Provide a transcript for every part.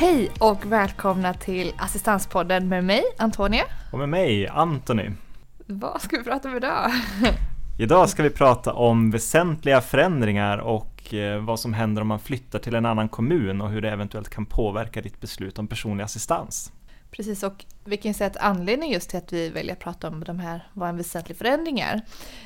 Hej och välkomna till Assistanspodden med mig, Antonia. Och med mig, Anthony. Vad ska vi prata om idag? Idag ska vi prata om väsentliga förändringar och eh, vad som händer om man flyttar till en annan kommun och hur det eventuellt kan påverka ditt beslut om personlig assistans. Precis, och vi kan säga att anledningen just till att vi väljer att prata om de här, vad en väsentlig förändring är,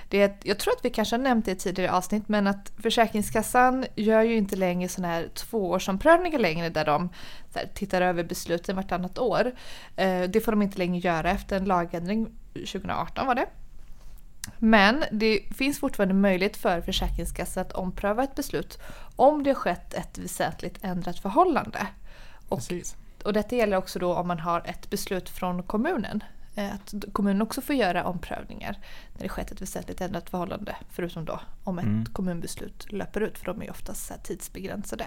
det är att, jag tror att vi kanske har nämnt det i tidigare avsnitt, men att Försäkringskassan gör ju inte längre sådana här tvåårsomprövningar längre där de här, tittar över besluten vartannat år. Eh, det får de inte längre göra efter en lagändring 2018 var det. Men det finns fortfarande möjlighet för Försäkringskassan att ompröva ett beslut om det har skett ett väsentligt ändrat förhållande. Och Precis och detta gäller också då om man har ett beslut från kommunen. Eh, att kommunen också får göra omprövningar när det skett ett väsentligt ändrat förhållande. Förutom då om ett mm. kommunbeslut löper ut, för de är oftast tidsbegränsade.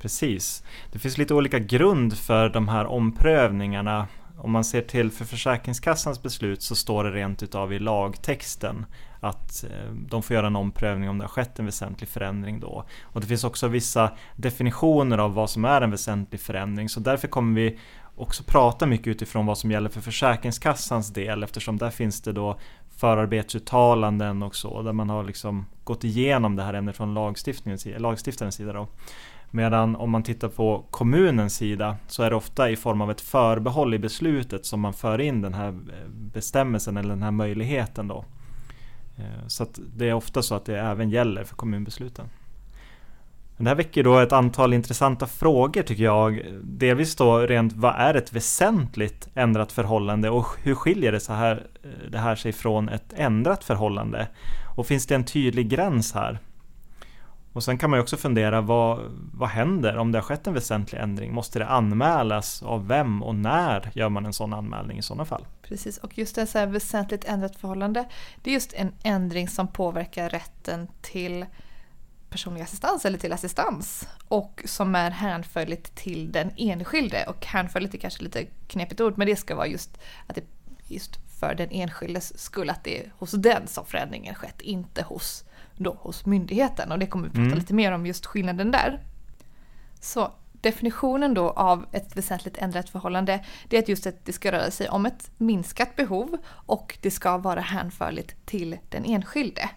Precis. Det finns lite olika grund för de här omprövningarna. Om man ser till för Försäkringskassans beslut så står det rent utav i lagtexten att eh, de får göra en omprövning om det har skett en väsentlig förändring då. Och det finns också vissa definitioner av vad som är en väsentlig förändring så därför kommer vi också prata mycket utifrån vad som gäller för Försäkringskassans del eftersom där finns det då förarbetsuttalanden och så där man har liksom gått igenom det här ämnet från lagstiftarens sida. Då. Medan om man tittar på kommunens sida så är det ofta i form av ett förbehåll i beslutet som man för in den här eh, bestämmelsen eller den här möjligheten då. Eh, så det är ofta så att det även gäller för kommunbesluten. det här väcker då ett antal intressanta frågor tycker jag. Delvis då rent vad är ett väsentligt ändrat förhållande och hur skiljer det, så här, eh, det här sig från ett ändrat förhållande? Och finns det en tydlig gräns här? Och sen kan man ju också fundera, vad, vad händer om det har skett en väsentlig ändring? Måste det anmälas? Av vem och när gör man en sån anmälning i sådana fall? Precis, och just det här väsentligt ändrat förhållande, det är just en ändring som påverkar rätten till personlig assistans eller till assistans och som är hänförligt till den enskilde. Och hänförligt är kanske lite knepigt ord, men det ska vara just att det just för den enskildes skull, att det är hos den som förändringen skett, inte hos då hos myndigheten och det kommer vi prata mm. lite mer om just skillnaden där. Så definitionen då av ett väsentligt ändrat förhållande det är att just att det ska röra sig om ett minskat behov och det ska vara hänförligt till den enskilde.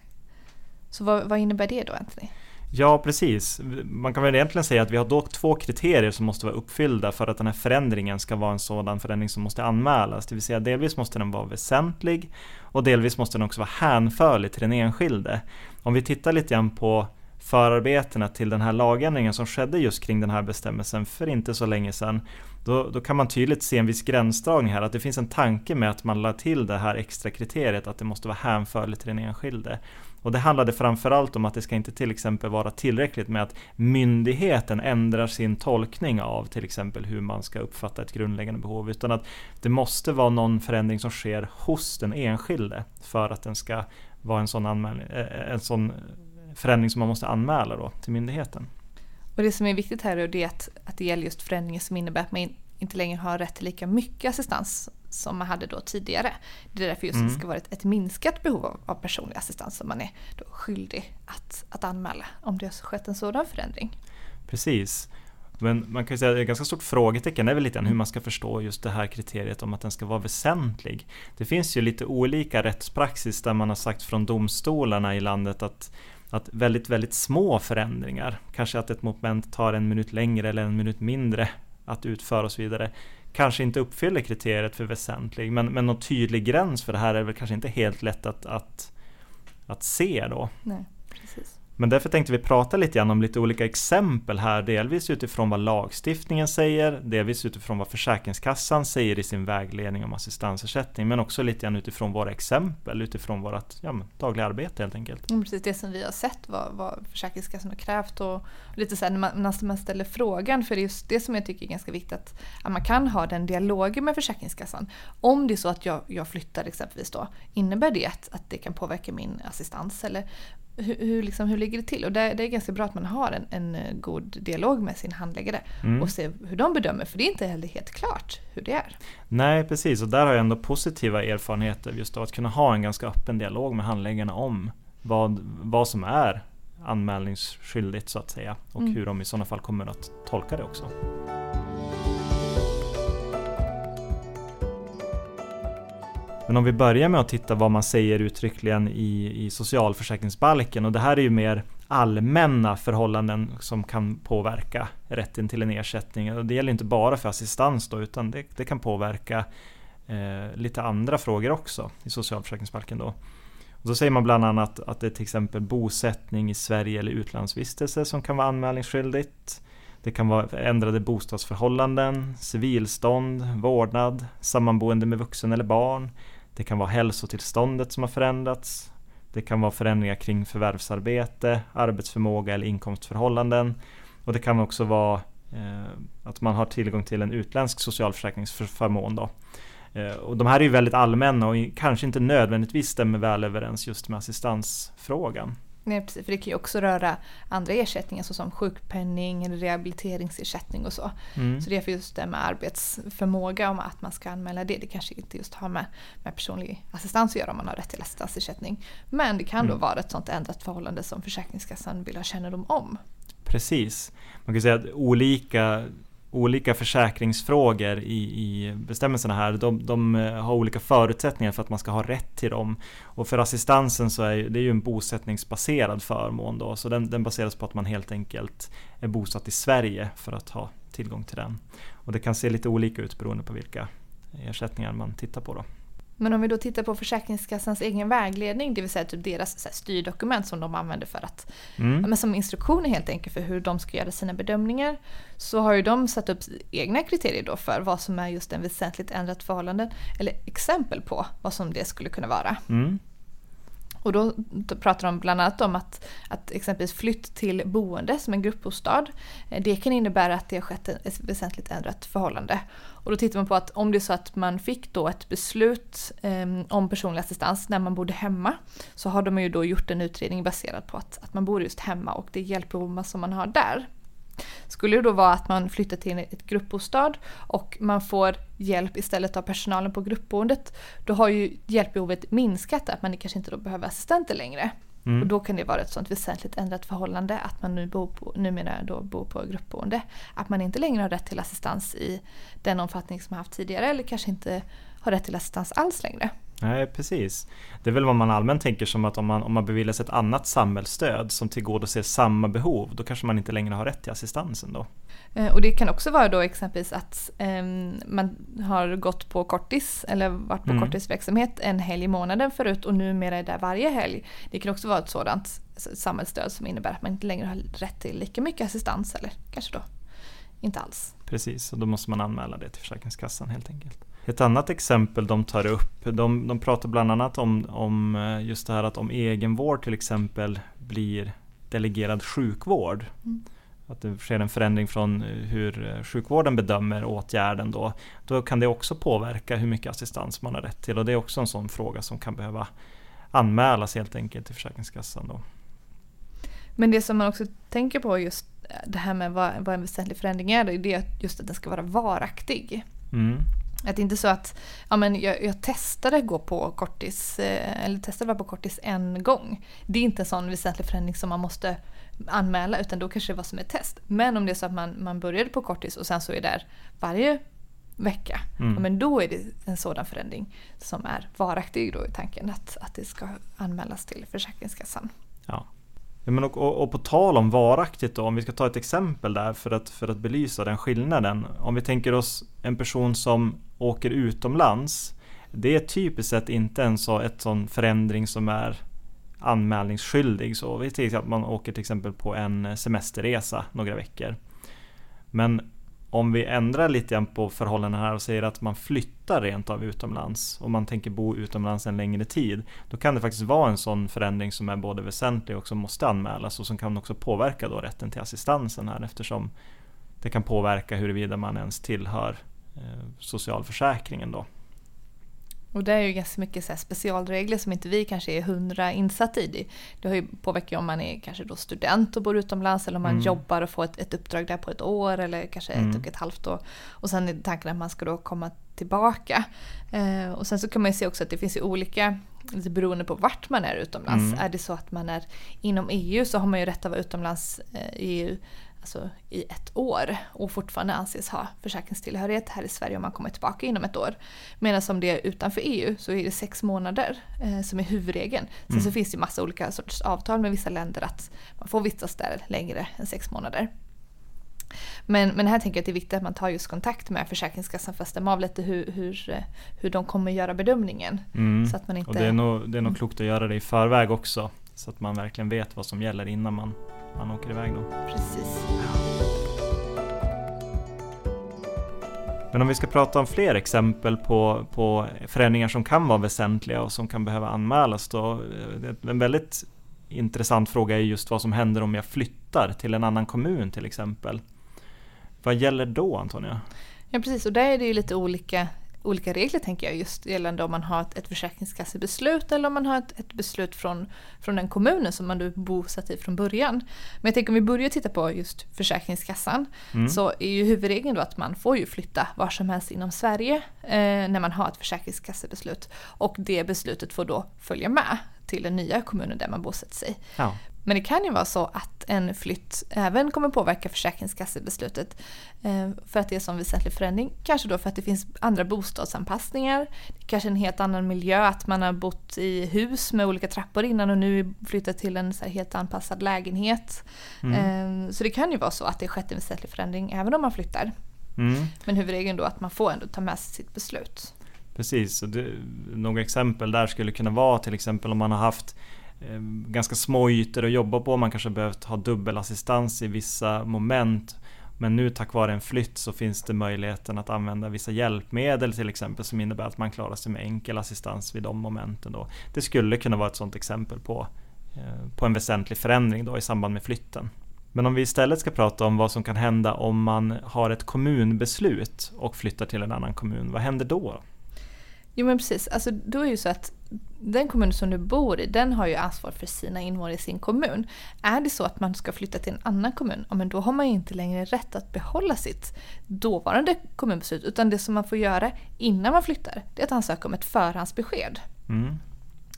Så vad, vad innebär det då Anthony? Ja, precis. Man kan väl egentligen säga att vi har dock två kriterier som måste vara uppfyllda för att den här förändringen ska vara en sådan förändring som måste anmälas. Det vill säga delvis måste den vara väsentlig och delvis måste den också vara hänförlig till den enskilde. Om vi tittar lite grann på förarbetena till den här lagändringen som skedde just kring den här bestämmelsen för inte så länge sedan. Då, då, kan man tydligt se en viss gränsdragning här, att det finns en tanke med att man la till det här extra kriteriet att det måste vara hänförligt till den enskilde. Och det handlade framförallt om att det ska inte till exempel vara tillräckligt med att myndigheten ändrar sin tolkning av till exempel hur man ska uppfatta ett grundläggande behov, utan att det måste vara någon förändring som sker hos den enskilde för att den ska vara en sån, eh, en sån förändring som man måste anmäla då till myndigheten. Och det som är viktigt här är att, att det gäller just förändringar som innebär att man inte längre har rätt till lika mycket assistans som man hade då tidigare. Det är därför just mm. det ska vara ett, ett minskat behov av, av, personlig assistans som man är då skyldig att, att anmäla om det har skett en sådan förändring. Precis. Men man kan ju säga att ett ganska stort frågetecken är väl lite hur man ska förstå just det här kriteriet om att den ska vara väsentlig. Det finns ju lite olika rättspraxis där man har sagt från domstolarna i landet att att väldigt, väldigt små förändringar, kanske att ett moment tar en minut längre eller en minut mindre att utföra och så vidare, kanske inte uppfyller kriteriet för väsentlig, men, men någon tydlig gräns för det här är väl kanske inte helt lätt att, att, att se då. Nej, precis. Men därför tänkte vi prata lite grann om lite olika exempel här, delvis utifrån vad lagstiftningen säger, delvis utifrån vad Försäkringskassan säger i sin vägledning om assistansersättning, men också lite grann utifrån våra exempel, utifrån vårt ja, dagliga arbete helt enkelt. Mm, precis det som vi har sett, vad, vad Försäkringskassan har krävt och lite så här, när man, när man ställer frågan, för det är just det som jag tycker är ganska viktigt, att, att man kan ha den dialogen med Försäkringskassan. Om det är så att jag, jag flyttar exempelvis då, innebär det att, att det kan påverka min assistans? Eller hur, hur, liksom, hur ligger det till? Och det, det, är ganska bra att man har en, en eh, god dialog med sin handläggare mm. och ser hur de bedömer, för det är inte heller helt klart hur det är. Nej, precis, och där har jag ändå positiva erfarenheter just av att kunna ha en ganska öppen dialog med handläggarna om vad, vad som är anmälningsskyldigt så att säga och mm. hur de i sådana fall kommer att tolka det också. Men om vi börjar med att titta vad man säger uttryckligen i, i socialförsäkringsbalken och det här är ju mer allmänna förhållanden som kan påverka rätten till en ersättning. Och det gäller inte bara för assistans då, utan det, det kan påverka eh, lite andra frågor också i socialförsäkringsbalken. Då. Och då säger man bland annat att det är till exempel bosättning i Sverige eller utlandsvistelse som kan vara anmälningsskyldigt. Det kan vara ändrade bostadsförhållanden, civilstånd, vårdnad, sammanboende med vuxen eller barn. Det kan vara hälsotillståndet som har förändrats. Det kan vara förändringar kring förvärvsarbete, arbetsförmåga eller inkomstförhållanden. Och det kan också vara eh, att man har tillgång till en utländsk socialförsäkringsförmån. Då. Eh, och de här är ju väldigt allmänna och kanske inte nödvändigtvis stämmer väl överens just med assistansfrågan. Nej precis, för det kan ju också röra andra ersättningar såsom sjukpenning eller rehabiliteringsersättning och så. Mm. Så det är för just det med arbetsförmåga, om att man ska anmäla det, det kanske inte just har med, med personlig assistans att göra om man har rätt till assistansersättning. Men det kan mm. då vara ett sånt ändrat förhållande som Försäkringskassan vill ha kännedom om. Precis. Man kan säga att olika olika försäkringsfrågor i, i bestämmelserna här, de, de, eh, har olika förutsättningar för att man ska ha rätt till dem. Och för assistansen så är det ju en bosättningsbaserad förmån då, så den, den baseras på att man helt enkelt är bosatt i Sverige för att ha tillgång till den. Och det kan se lite olika ut beroende på vilka ersättningar man tittar på då. Men om vi då tittar på Försäkringskassans egen vägledning, det vill säga typ deras så här, styrdokument som de använder för att, mm. men som instruktioner helt enkelt för hur de ska göra sina bedömningar, så har ju de satt upp egna kriterier då för vad som är just en väsentligt ändrat förhållande, eller exempel på vad som det skulle kunna vara. Mm. Och då pratar de bland annat om att, att exempelvis flytt till boende som en gruppbostad, eh, det kan innebära att det har skett ett väsentligt ändrat förhållande. Och då tittar man på att om det är så att man fick då ett beslut ehm, om personlig assistans när man bodde hemma, så har de ju då gjort en utredning baserad på att, att man bor just hemma och det hjälpbehov som man har där. Skulle det då vara att man flyttar till ett gruppbostad och man får hjälp istället av personalen på gruppboendet, då har ju hjälpbehovet minskat, att man kanske inte då behöver assistenter längre. Mm. Och då kan det vara ett sånt väsentligt ändrat förhållande att man nu bor på, numera då bor på gruppboende. Att man inte längre har rätt till assistans i den omfattning som man haft tidigare eller kanske inte har rätt till assistans alls längre. Nej, precis. Det är väl vad man allmänt tänker som att om man, om man beviljas ett annat samhällsstöd som tillgodoser samma behov, då kanske man inte längre har rätt till assistansen då. Eh, och det kan också vara då exempelvis att eh, man har gått på kortis eller varit på mm. korttidsverksamhet en helg i månaden förut och numera är där varje helg. Det kan också vara ett sådant samhällsstöd som innebär att man inte längre har rätt till lika mycket assistans eller kanske då inte alls. Precis, och då måste man anmäla det till Försäkringskassan helt enkelt. Ett annat exempel de tar upp, de, de pratar bland annat om, om eh, just det här att om egenvård till exempel blir delegerad sjukvård. Mm. Att det sker en förändring från eh, hur eh, sjukvården bedömer åtgärden då. Då kan det också påverka hur mycket assistans man har rätt till och det är också en sån fråga som kan behöva anmälas helt enkelt till Försäkringskassan. Då. Men det som man också tänker på just det här med vad, vad en väsentlig förändring är, det är just att den ska vara varaktig. Mm. Att det inte är så att ja, men jag, jag testade gå på kortis, eh, eller testade vara på kortis en gång. Det är inte en sån väsentlig förändring som man måste anmäla utan då kanske det var som ett test. Men om det är så att man, man började på kortis och sen så är där varje vecka, mm. ja, men då är det en sådan förändring som är varaktig då i tanken att, att det ska anmälas till Försäkringskassan. Ja. Ja, men och, och, och, på tal om varaktigt då, om vi ska ta ett exempel där för att, för att belysa den skillnaden. Om vi tänker oss en person som åker utomlands. Det är typiskt sett inte en så, ett sån förändring som är anmälningsskyldig. Så vi tänker att man åker till exempel på en semesterresa några veckor. Men om vi ändrar lite grann på förhållandena här och säger att man flyttar rent av utomlands och man tänker bo utomlands en längre tid. Då kan det faktiskt vara en sån förändring som är både väsentlig och som måste anmälas och som kan också påverka då rätten till assistansen här eftersom det kan påverka huruvida man ens tillhör socialförsäkringen då. Och det är ju ganska mycket så specialregler som inte vi kanske är hundra insatt i. Det, har ju påverkat om man är kanske då student och bor utomlands eller om man mm. jobbar och får ett, ett uppdrag där på ett år eller kanske mm. ett och ett halvt år. Och sen är tanken att man ska då komma tillbaka. Eh, och sen så kan man ju se också att det finns ju olika, lite beroende på vart man är utomlands. Mm. Är det så att man är inom EU så har man ju rätt att vara utomlands eh, i EU alltså, i ett år och fortfarande anses ha försäkringstillhörighet här i Sverige om man kommer tillbaka inom ett år. Medan om det är utanför EU så är det sex månader eh, som är huvudregeln. Sen mm. så finns det massa olika sorters avtal med vissa länder att man får vistas där längre än sex månader. Men, men här tänker jag att det är viktigt att man tar just kontakt med Försäkringskassan för att stämma av lite hur, hur, eh, hur de kommer göra bedömningen. Mm. Så att man inte... Och det är nog, det är nog mm. klokt att göra det i förväg också. Så att man verkligen vet vad som gäller innan man, man åker iväg då. Precis. Men om vi ska prata om fler exempel på, på förändringar som kan vara väsentliga och som kan behöva anmälas då. Eh, en väldigt intressant fråga är just vad som händer om jag flyttar till en annan kommun till exempel. Vad gäller då Antonija? Ja precis och där är det ju lite olika, olika regler tänker jag just gällande om man har ett, ett försäkringskassebeslut eller om man har ett, ett beslut från, från den kommunen som man är bosatt i från början. Men jag tänker om vi börjar titta på just Försäkringskassan mm. så är ju huvudregeln då att man får ju flytta var som helst inom Sverige eh, när man har ett försäkringskassebeslut och det beslutet får då följa med till den nya kommunen där man bosätter sig. Ja. Men det kan ju vara så att en flytt även kommer påverka Försäkringskassebeslutet eh, för att det är som väsentlig förändring. Kanske då för att det finns andra bostadsanpassningar, kanske en helt annan miljö, att man har bott i hus med olika trappor innan och nu flyttat till en så helt anpassad lägenhet. Mm. Eh, så det kan ju vara så att det skett en väsentlig förändring även om man flyttar. Mm. Men huvudregeln då att man får ändå ta med sig sitt beslut. Precis, och det, några exempel där skulle kunna vara till exempel om man har haft Eh, ganska små ytor att jobba på. Man kanske behövt ha dubbelassistans i vissa moment. Men nu tack vare en flytt så finns det möjligheten att använda vissa hjälpmedel till exempel som innebär att man klarar sig med enkel assistans vid de momenten. Då. Det skulle kunna vara ett sådant exempel på, eh, på en väsentlig förändring då i samband med flytten. Men om vi istället ska prata om vad som kan hända om man har ett kommunbeslut och flyttar till en annan kommun, vad händer då? Jo men precis, alltså, då är det ju så att den kommun som du bor i, den har ju ansvar för sina invånare i sin kommun. Är det så att man ska flytta till en annan kommun, ja, men då har man ju inte längre rätt att behålla sitt dåvarande kommunbeslut. Utan det som man får göra innan man flyttar, det är att ansöka om ett förhandsbesked. Mm.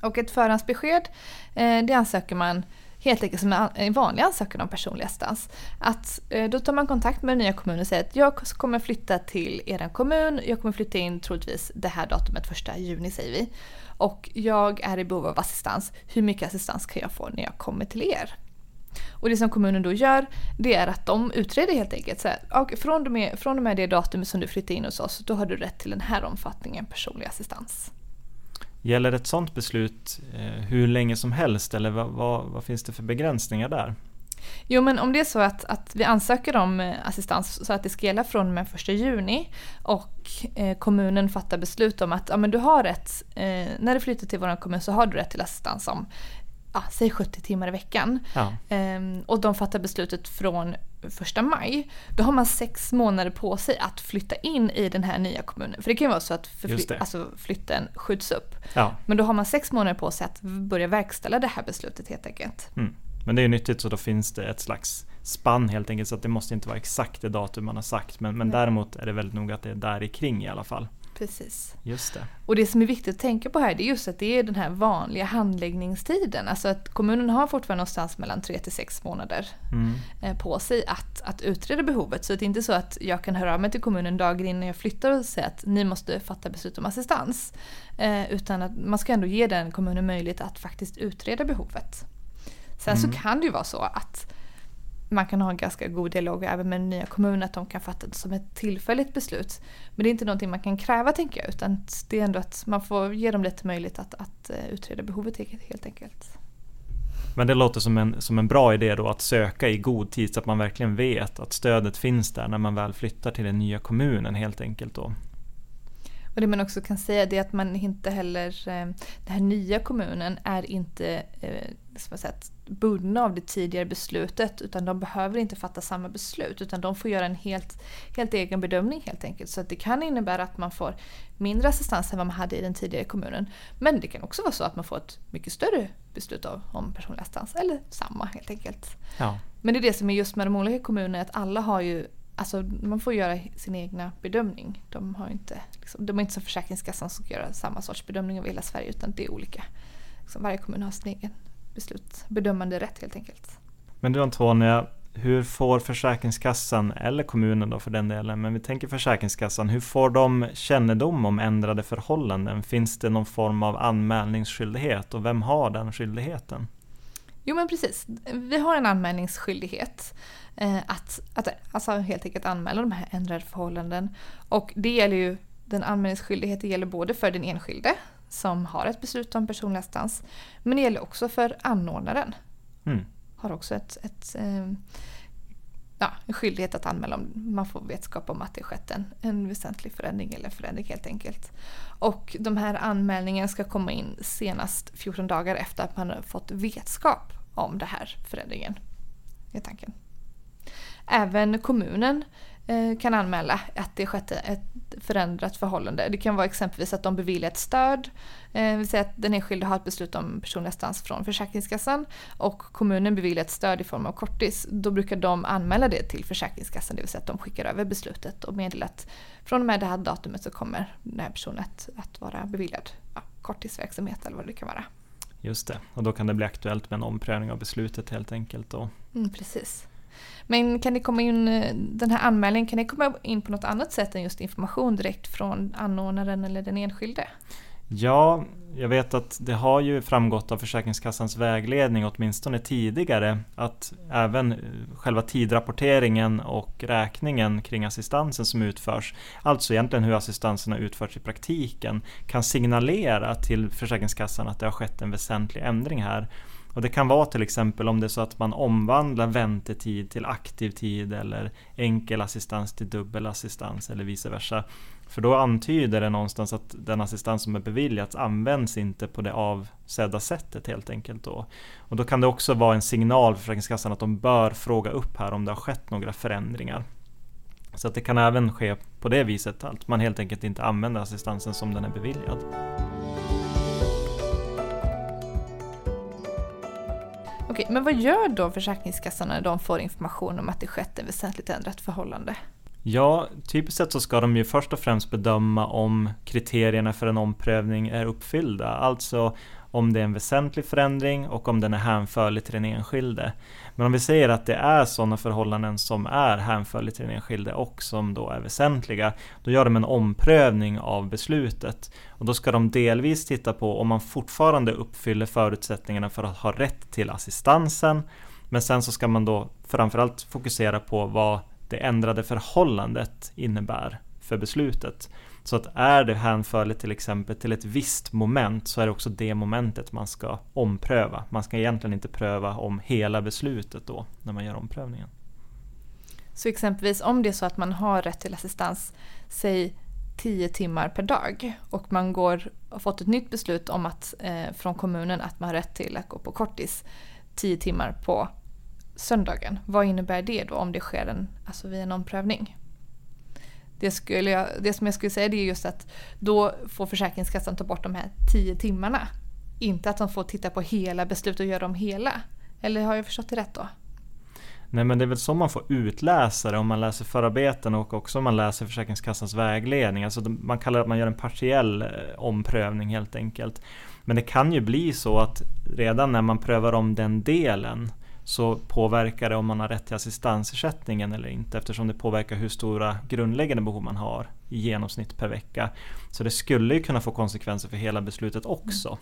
Och ett förhandsbesked, eh, det ansöker man helt enkelt som en vanlig ansökan om personlig assistans. Att eh, då tar man kontakt med den nya kommunen och säger att jag kommer flytta till er kommun, jag kommer flytta in troligtvis det här datumet, första juni säger vi. Och jag är i behov av assistans, hur mycket assistans kan jag få när jag kommer till er? Och det som kommunen då gör, det är att de utreder helt enkelt. Så här, och från, och med, från och med det datumet som du flyttar in hos oss, då har du rätt till den här omfattningen personlig assistans. Gäller ett sådant beslut eh, hur länge som helst eller vad, vad, vad, finns det för begränsningar där? Jo men om det är så att, att vi ansöker om eh, assistans så att det ska gälla från och med 1 juni och eh, kommunen fattar beslut om att ja, men du har rätt, eh, när du flyttar till vår kommun så har du rätt till assistans om ja, säg 70 timmar i veckan. Ja. Ehm, och de fattar beslutet från första maj. Då har man sex månader på sig att flytta in i den här nya kommunen. För det kan ju vara så att förfly- alltså flytten skjuts upp. Ja. Men då har man sex månader på sig att börja verkställa det här beslutet helt enkelt. Mm. Men det är nyttigt så då finns det ett slags spann helt enkelt så att det måste inte vara exakt det datum man har sagt. Men, men däremot är det väldigt noga att det är där i kring i alla fall. Precis. Just det. Och det som är viktigt att tänka på här det är just att det är den här vanliga handläggningstiden. Alltså att kommunen har fortfarande någonstans mellan 3 till 6 månader mm. Eh, på sig att, att utreda behovet. Så det är inte så att jag kan höra av mig till kommunen dagen innan jag flyttar och säga att ni måste fatta beslut om assistans. Eh, utan att man ska ändå ge den kommunen möjlighet att faktiskt utreda behovet. Sen mm. så kan det ju vara så att man kan ha en ganska god dialog även med den nya kommunen att de kan fatta det som ett tillfälligt beslut. Men det är inte någonting man kan kräva tänker jag utan det är ändå att man får ge dem lite möjlighet att, att eh, utreda behovet helt enkelt. Men det låter som en, som en bra idé då att söka i god tid så att man verkligen vet att stödet finns där när man väl flyttar till den nya kommunen helt enkelt då. Och det man också kan säga är att man inte heller, eh, den här nya kommunen är inte eh, som sagt, bundna av det tidigare beslutet utan de behöver inte fatta samma beslut utan de får göra en helt, helt egen bedömning helt enkelt. Så det kan innebära att man får mindre assistans än vad man hade i den tidigare kommunen. Men det kan också vara så att man får ett mycket större beslut av, om personlig assistans eller samma helt enkelt. Ja. Men det är det som är just med de olika kommunerna att alla har ju Alltså man får göra sin egna bedömning. De, har inte, liksom, de är inte som Försäkringskassan som ska göra samma sorts bedömning över hela Sverige utan det är olika. Liksom varje kommun har sin egen beslut, bedömande rätt helt enkelt. Men du Antonia, hur får Försäkringskassan, eller kommunen då för den delen, men vi tänker Försäkringskassan, hur får de kännedom om ändrade förhållanden? Finns det någon form av anmälningsskyldighet och vem har den skyldigheten? Jo men precis, vi har en anmälningsskyldighet. Eh, att, att alltså helt enkelt anmäla de här ändrade förhållanden. Och det gäller ju, den anmälningsskyldigheten gäller både för den enskilde som har ett beslut om personlig assistans, men det gäller också för anordnaren. Mm. Har också ett, ett eh, ja, en skyldighet att anmäla om man får vetskap om att det skett en, en väsentlig förändring eller förändring helt enkelt. Och de här anmälningarna ska komma in senast 14 dagar efter att man har fått vetskap om den här förändringen. är tanken. Även kommunen kan anmäla att det skett ett förändrat förhållande. Det kan vara exempelvis att de beviljar ett stöd, eh, vill säga att den enskilde har ett beslut om personlig assistans från Försäkringskassan och kommunen beviljar ett stöd i form av korttis. Då brukar de anmäla det till Försäkringskassan, det vill säga att de skickar över beslutet och meddelar att från och med det här datumet så kommer den här personen att, att vara beviljad ja, korttidsverksamhet eller vad det kan vara. Just det, och då kan det bli aktuellt med en omprövning av beslutet helt enkelt. Då. Mm, precis. Men kan det komma in, eh, den här anmälningen, kan det komma in på något annat sätt än just information direkt från anordnaren eller den enskilde? Ja, jag vet att det har ju framgått av Försäkringskassans vägledning åtminstone tidigare att även eh, själva tidrapporteringen och räkningen kring assistansen som utförs, alltså egentligen hur assistansen har utförts i praktiken, kan signalera till Försäkringskassan att det har skett en väsentlig ändring här. Och det kan vara till exempel om det är så att man omvandlar väntetid till aktiv tid eller enkel assistans till dubbel assistans eller vice versa. För då antyder det någonstans att den assistans som är beviljats används inte på det avsedda sättet helt enkelt. Då. Och då kan det också vara en signal för Försäkringskassan att de bör fråga upp här om det har skett några förändringar. Så att det kan även ske på det viset, att man helt enkelt inte använder assistansen som den är beviljad. Okej, men vad gör då Försäkringskassan när de får information om att det skett ett väsentligt ändrat förhållande? Ja, typiskt sett så ska de ju först och främst bedöma om kriterierna för en omprövning är uppfyllda. Alltså om det är en väsentlig förändring och om den är hänförlig till den enskilde. Men om vi säger att det är sådana förhållanden som är hänförliga till den enskilde och som då är väsentliga, då gör de en omprövning av beslutet. Och då ska de delvis titta på om man fortfarande uppfyller förutsättningarna för att ha rätt till assistansen, men sen så ska man då framförallt fokusera på vad det ändrade förhållandet innebär för beslutet. Så att är det hänförligt till exempel till ett visst moment så är det också det momentet man ska ompröva. Man ska egentligen inte pröva om hela beslutet då när man gör omprövningen. Så exempelvis om det är så att man har rätt till assistans, säg 10 timmar per dag och man går, har fått ett nytt beslut om att, eh, från kommunen att man har rätt till att gå på kortis 10 timmar på söndagen. Vad innebär det då om det sker en, alltså vid en omprövning? Det, skulle jag, det som jag skulle säga det är just att då får Försäkringskassan ta bort de här tio timmarna. Inte att de får titta på hela beslutet och göra dem hela. Eller har jag förstått det rätt då? Nej men det är väl så man får utläsa det om man läser förarbeten och också om man läser Försäkringskassans vägledning. Alltså man kallar det att man gör en partiell eh, omprövning helt enkelt. Men det kan ju bli så att redan när man prövar om den delen så påverkar det om man har rätt till assistansersättningen eller inte eftersom det påverkar hur stora grundläggande behov man har i genomsnitt per vecka. Så det skulle ju kunna få konsekvenser för hela beslutet också. Mm.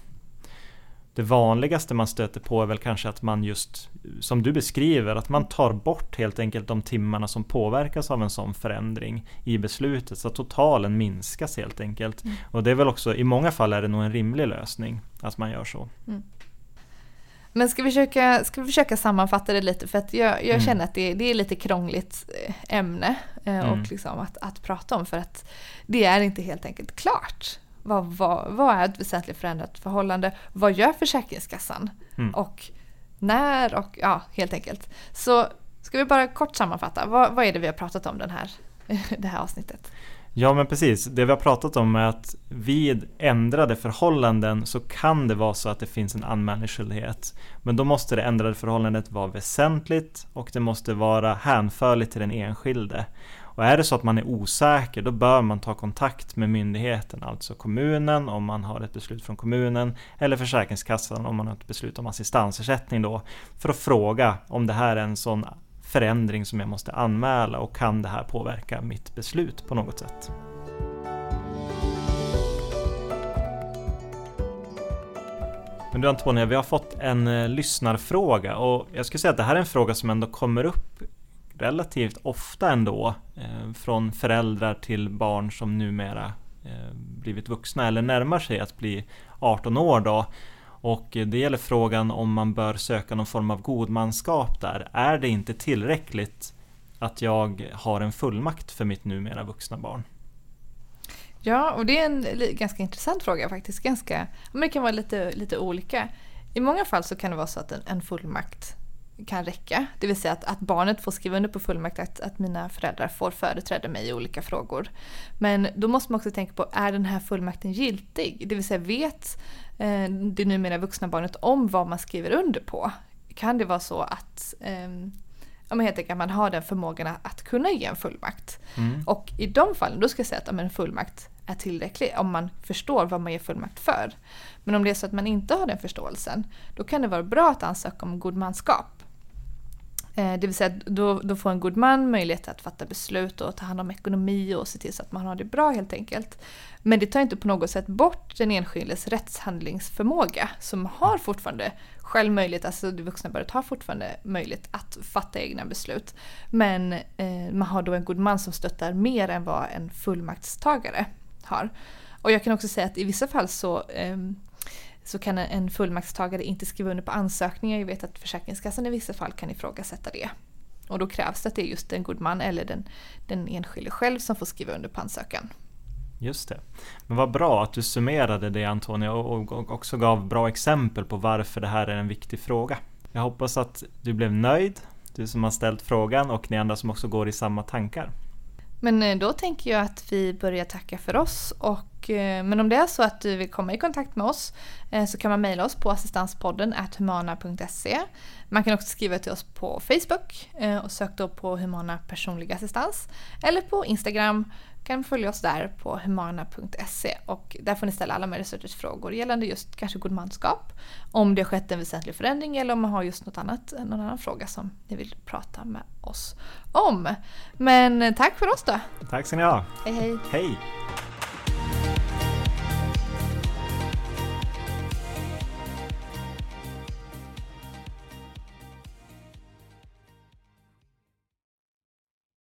Det vanligaste man stöter på är väl kanske att man just, som du beskriver, att man tar bort helt enkelt de timmarna som påverkas av en sån förändring i beslutet så att totalen minskas helt enkelt. Mm. Och det är väl också, i många fall är det nog en rimlig lösning att man gör så. Mm. Men ska vi, försöka, ska vi försöka sammanfatta det lite för att jag, jag mm. känner att det, det, är lite krångligt eh, ämne eh, mm. och liksom att, att prata om för att det är inte helt enkelt klart. Vad, vad, vad är ett väsentligt förändrat förhållande? Vad gör Försäkringskassan? Mm. Och när och ja, helt enkelt. Så ska vi bara kort sammanfatta. Vad, vad är det vi har pratat om den här, det här avsnittet? Ja men precis, det vi har pratat om är att vid ändrade förhållanden så kan det vara så att det finns en anmälningsskyldighet. Men då måste det ändrade förhållandet vara väsentligt och det måste vara hänförligt till den enskilde. Och är det så att man är osäker då bör man ta kontakt med myndigheten, alltså kommunen om man har ett beslut från kommunen eller Försäkringskassan om man har ett beslut om assistansersättning då för att fråga om det här är en sån förändring som jag måste anmäla och kan det här påverka mitt beslut på något sätt? Men du Antonia, vi har fått en eh, lyssnarfråga och jag skulle säga att det här är en fråga som ändå kommer upp relativt ofta ändå eh, från föräldrar till barn som numera eh, blivit vuxna eller närmar sig att bli 18 år då. Och det gäller frågan om man bör söka någon form av godmanskap där. Är det inte tillräckligt att jag har en fullmakt för mitt numera vuxna barn? Ja, och det är en ganska intressant fråga faktiskt. Ganska, men det kan vara lite, lite olika. I många fall så kan det vara så att en, en fullmakt kan räcka. Det vill säga att, att barnet får skriva under på fullmakt att, att mina föräldrar får företräda mig i olika frågor. Men då måste man också tänka på, är den här fullmakten giltig? Det vill säga vet det numera vuxna barnet om vad man skriver under på? Kan det vara så att eh, ja, men helt enkelt man har den förmågan att kunna ge en fullmakt. Mm. Och i de fallen då ska jag säga att ja, en fullmakt är tillräcklig om man förstår vad man ger fullmakt för. Men om det är så att man inte har den förståelsen då kan det vara bra att ansöka om godmanskap. Eh, det vill säga då, då får en god man möjlighet att fatta beslut och ta hand om ekonomi och se till så att man har det bra helt enkelt. Men det tar inte på något sätt bort den enskildes rättshandlingsförmåga som har fortfarande själv möjlighet, alltså det vuxna barnet har fortfarande möjlighet att fatta egna beslut. Men eh, man har då en god man som stöttar mer än vad en fullmaktstagare har. Och jag kan också säga att i vissa fall så eh, så kan en fullmaktstagare inte skriva under på ansökningar. Jag vet att Försäkringskassan i vissa fall kan ifrågasätta det. Och då krävs det att det är just en god man eller den, den enskilde själv som får skriva under på ansökan. Just det. Men vad bra att du summerade det Antonija och också gav bra exempel på varför det här är en viktig fråga. Jag hoppas att du blev nöjd, du som har ställt frågan och ni andra som också går i samma tankar. Men eh, då tänker jag att vi börjar tacka för oss. Och, eh, men om det är så att du vill komma i kontakt med oss eh, så kan man mejla oss på assistanspodden humana.se. Man kan också skriva till oss på Facebook och sök då på Humana personlig assistans. Eller på Instagram kan följa oss där på humana.se och där får ni ställa alla möjliga sorters frågor gällande just kanske godmanskap, om det har skett en väsentlig förändring eller om man har just något annat, någon annan fråga som ni vill prata med oss om. Men tack för oss då! Tack ska ni ha! Hej hej! Hej!